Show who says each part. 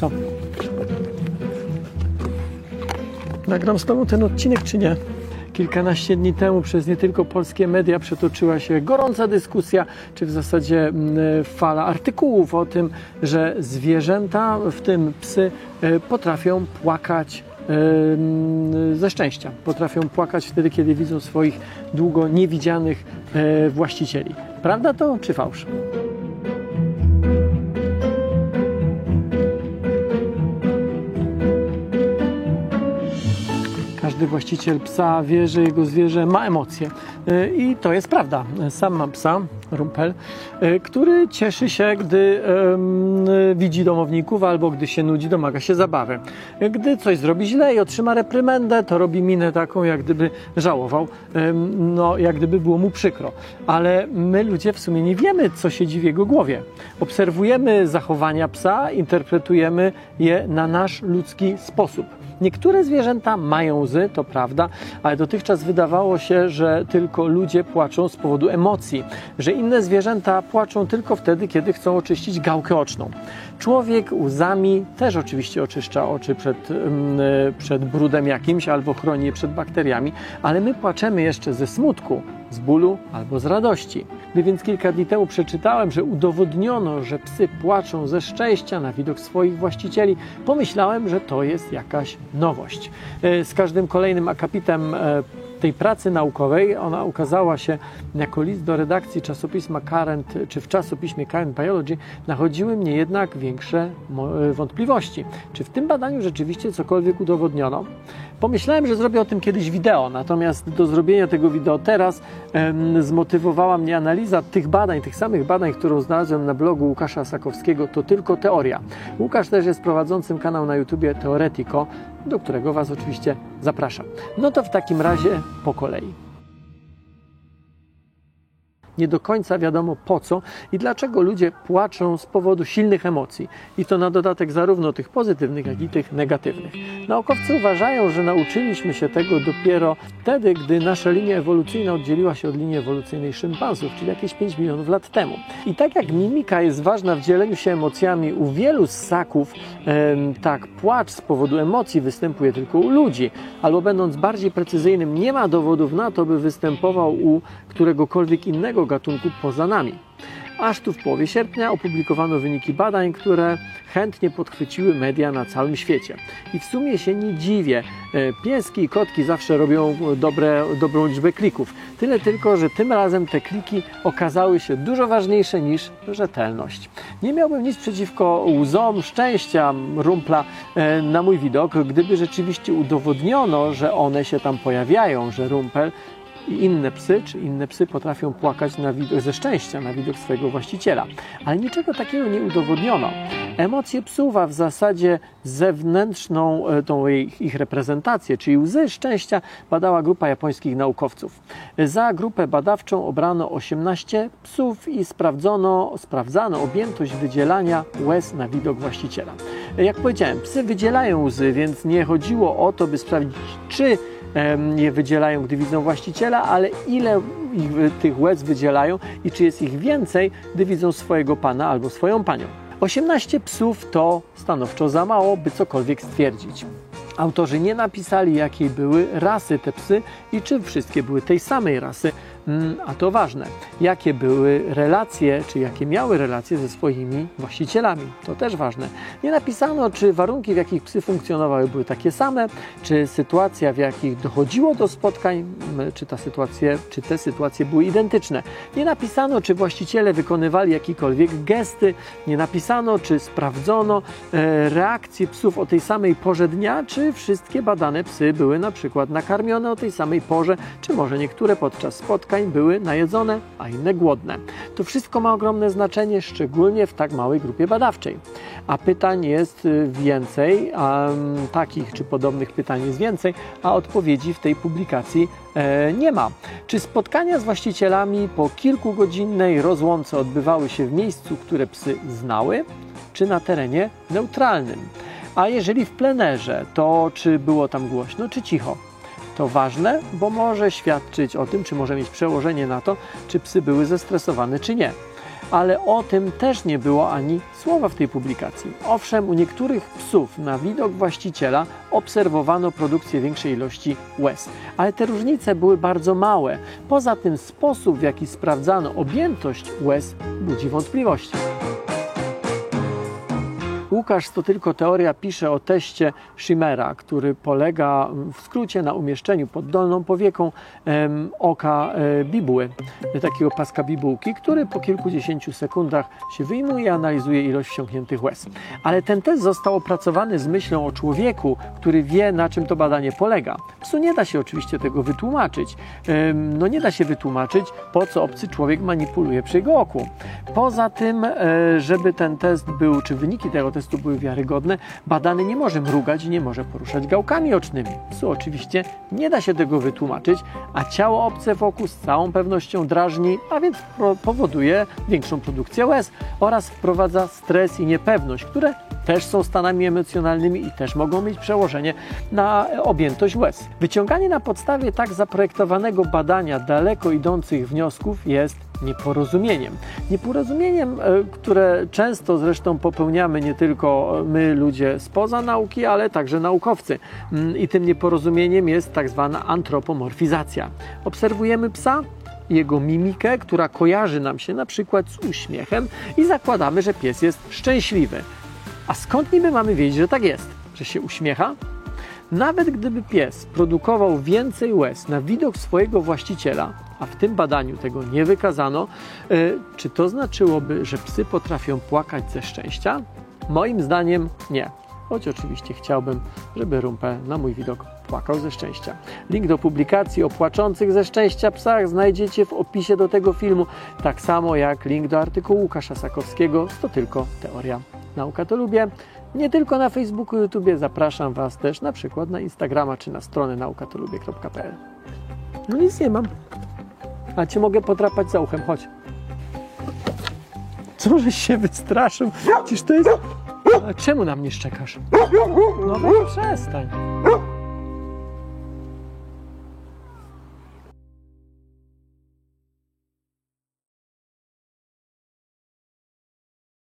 Speaker 1: Co? Nagram z tobą ten odcinek, czy nie? Kilkanaście dni temu przez nie tylko polskie media przetoczyła się gorąca dyskusja, czy w zasadzie mm, fala artykułów o tym, że zwierzęta, w tym psy, e, potrafią płakać e, mm, ze szczęścia. Potrafią płakać wtedy, kiedy widzą swoich długo niewidzianych e, właścicieli. Prawda to, czy fałsz? Każdy właściciel psa wie, że jego zwierzę ma emocje. E, I to jest prawda. Sam mam psa, Rumpel, e, który cieszy się, gdy widzi domowników albo gdy się nudzi, domaga się zabawy. Gdy coś zrobi źle i otrzyma reprymendę, to robi minę taką, jak gdyby żałował, no, jak gdyby było mu przykro. Ale my ludzie w sumie nie wiemy, co siedzi w jego głowie. Obserwujemy zachowania psa, interpretujemy je na nasz ludzki sposób. Niektóre zwierzęta mają łzy, to prawda, ale dotychczas wydawało się, że tylko ludzie płaczą z powodu emocji, że inne zwierzęta płaczą tylko wtedy, kiedy chcą oczyścić gałkę oczną. Człowiek łzami też oczywiście oczyszcza oczy przed, mm, przed brudem jakimś albo chroni je przed bakteriami, ale my płaczemy jeszcze ze smutku, z bólu albo z radości. Gdy więc kilka dni temu przeczytałem, że udowodniono, że psy płaczą ze szczęścia na widok swoich właścicieli, pomyślałem, że to jest jakaś nowość. E, Z każdym kolejnym akapitem e, tej pracy naukowej, ona ukazała się jako list do redakcji czasopisma Current, czy w czasopiśmie Current Biology, nachodziły mnie jednak większe e, wątpliwości. Czy w tym badaniu rzeczywiście cokolwiek udowodniono? Pomyślałem, że zrobię o tym kiedyś wideo, natomiast do zrobienia tego wideo teraz em, zmotywowała mnie analiza tych badań, tych samych badań, którą znalazłem na blogu Łukasza Sakowskiego, to tylko teoria. Łukasz też jest prowadzącym kanał na YouTubie Teoretico, do którego Was oczywiście zapraszam. No to w takim razie po kolei. Nie do końca wiadomo po co i dlaczego ludzie płaczą z powodu silnych emocji. I to na dodatek zarówno tych pozytywnych, jak i tych negatywnych. Naukowcy uważają, że nauczyliśmy się tego dopiero wtedy, gdy nasza linia ewolucyjna oddzieliła się od linii ewolucyjnej szympansów, czyli jakieś 5 milionów lat temu. I tak jak mimika jest ważna w dzieleniu się emocjami u wielu ssaków, tak płacz z powodu emocji występuje tylko u ludzi. Albo będąc bardziej precyzyjnym, nie ma dowodów na to, by występował u któregokolwiek innego gatunku poza nami. Aż tu w połowie sierpnia opublikowano wyniki badań, które chętnie podchwyciły media na całym świecie. I w sumie się nie dziwię. E, Pieski i kotki zawsze robią dobre, dobrą liczbę klików. Tyle tylko, że tym razem te kliki okazały się dużo ważniejsze niż rzetelność. Nie miałbym nic przeciwko łzom szczęścia rumpla e, na mój widok, gdyby rzeczywiście udowodniono, że one się tam pojawiają, że rumpel i inne psy, czy inne psy potrafią płakać na widok, ze szczęścia na widok swojego właściciela. Ale niczego takiego nie udowodniono. Emocje psów, a w zasadzie zewnętrzną e, tą ich, ich reprezentację, czyli łzy szczęścia, badała grupa japońskich naukowców. Za grupę badawczą obrano 18 psów i sprawdzono, sprawdzano objętość wydzielania łez na widok właściciela. Jak powiedziałem, psy wydzielają łzy, więc nie chodziło o to, by sprawdzić, czy je wydzielają, gdy widzą właściciela, ale ile ich, tych łez wydzielają i czy jest ich więcej, gdy widzą swojego pana albo swoją panią. 18 psów to stanowczo za mało, by cokolwiek stwierdzić. Autorzy nie napisali, jakiej były rasy te psy i czy wszystkie były tej samej rasy, a to ważne, jakie były relacje, czy jakie miały relacje ze swoimi właścicielami. To też ważne. Nie napisano, czy warunki, w jakich psy funkcjonowały, były takie same, czy sytuacja, w jakich dochodziło do spotkań, m, czy, ta sytuacje, czy te sytuacje były identyczne. Nie napisano, czy właściciele wykonywali jakiekolwiek gesty, nie napisano, czy sprawdzono e, reakcje psów o tej samej porze dnia, czy wszystkie badane psy były na przykład nakarmione o tej samej porze, czy może niektóre podczas spotkań były najedzone, a inne głodne. To wszystko ma ogromne znaczenie, szczególnie w tak małej grupie badawczej. A pytań jest y, więcej, a mm, takich czy podobnych pytań jest więcej, a odpowiedzi w tej publikacji e, nie ma. Czy spotkania z właścicielami po kilkugodzinnej rozłące odbywały się w miejscu, które psy znały, czy na terenie neutralnym? A jeżeli w plenerze, to czy było tam głośno, czy cicho? To ważne, bo może świadczyć o tym, czy może mieć przełożenie na to, czy psy były zestresowane, czy nie. ale o tym też nie było ani słowa w tej publikacji. Owszem, u niektórych psów na widok właściciela obserwowano produkcję większej ilości łez, ale te różnice były bardzo małe. Poza tym sposób, w jaki sprawdzano objętość łez, budzi wątpliwości. Łukasz to tylko teoria pisze o teście Schimera, który polega w skrócie na umieszczeniu pod dolną powieką oka e, bibuły, takiego paska bibułki, który po kilkudziesięciu sekundach się wyjmuje i analizuje ilość wsiąkniętych łez. Ale ten test został opracowany z myślą o człowieku, który wie na czym to badanie polega. Psu nie da się oczywiście tego wytłumaczyć. No nie da się wytłumaczyć, po co obcy człowiek manipuluje przy jego oku. Poza tym, e, żeby ten test był, czy wyniki tego testu były wiarygodne, badany nie może mrugać i nie może poruszać gałkami ocznymi. Psu oczywiście nie da się tego wytłumaczyć, a ciało obce wokół z całą pewnością drażni, a więc powoduje większą produkcję łez oraz wprowadza stres i niepewność, które też są stanami emocjonalnymi i też mogą mieć przełożenie na objętość łez. Wyciąganie na podstawie tak zaprojektowanego badania daleko idących wniosków jest nieporozumieniem. Nieporozumieniem, e, które często zresztą popełniamy nie tylko my, ludzie spoza nauki, ale także naukowcy. Mm, I tym nieporozumieniem jest tak zwana antropomorfizacja. Obserwujemy psa, jego mimikę, która kojarzy nam się na przykład z uśmiechem i zakładamy, że pies jest szczęśliwy. A skąd niby mamy wiedzieć, że tak jest? Że się uśmiecha? Nawet gdyby pies produkował więcej łez na widok swojego właściciela, a w tym badaniu tego nie wykazano, y, czy to znaczyłoby, że psy potrafią płakać ze szczęścia? Moim zdaniem nie. Choć oczywiście chciałbym, żeby Rumpel na mój widok płakał ze szczęścia. Link do publikacji o płaczących ze szczęścia psach znajdziecie w opisie do tego filmu, tak samo jak link do artykułu Łukasza Sakowskiego, to tylko teoria. Nauka to lubię. Nie tylko na Facebooku, YouTubie, zapraszam Was też na przykład na Instagrama czy na stronę naukatolubie.pl. No nic nie mam. A Cię mogę podrapać za uchem, chodź. Co, żeś się wystraszył? Przecież to jest... A czemu na mnie szczekasz? No weź przestań.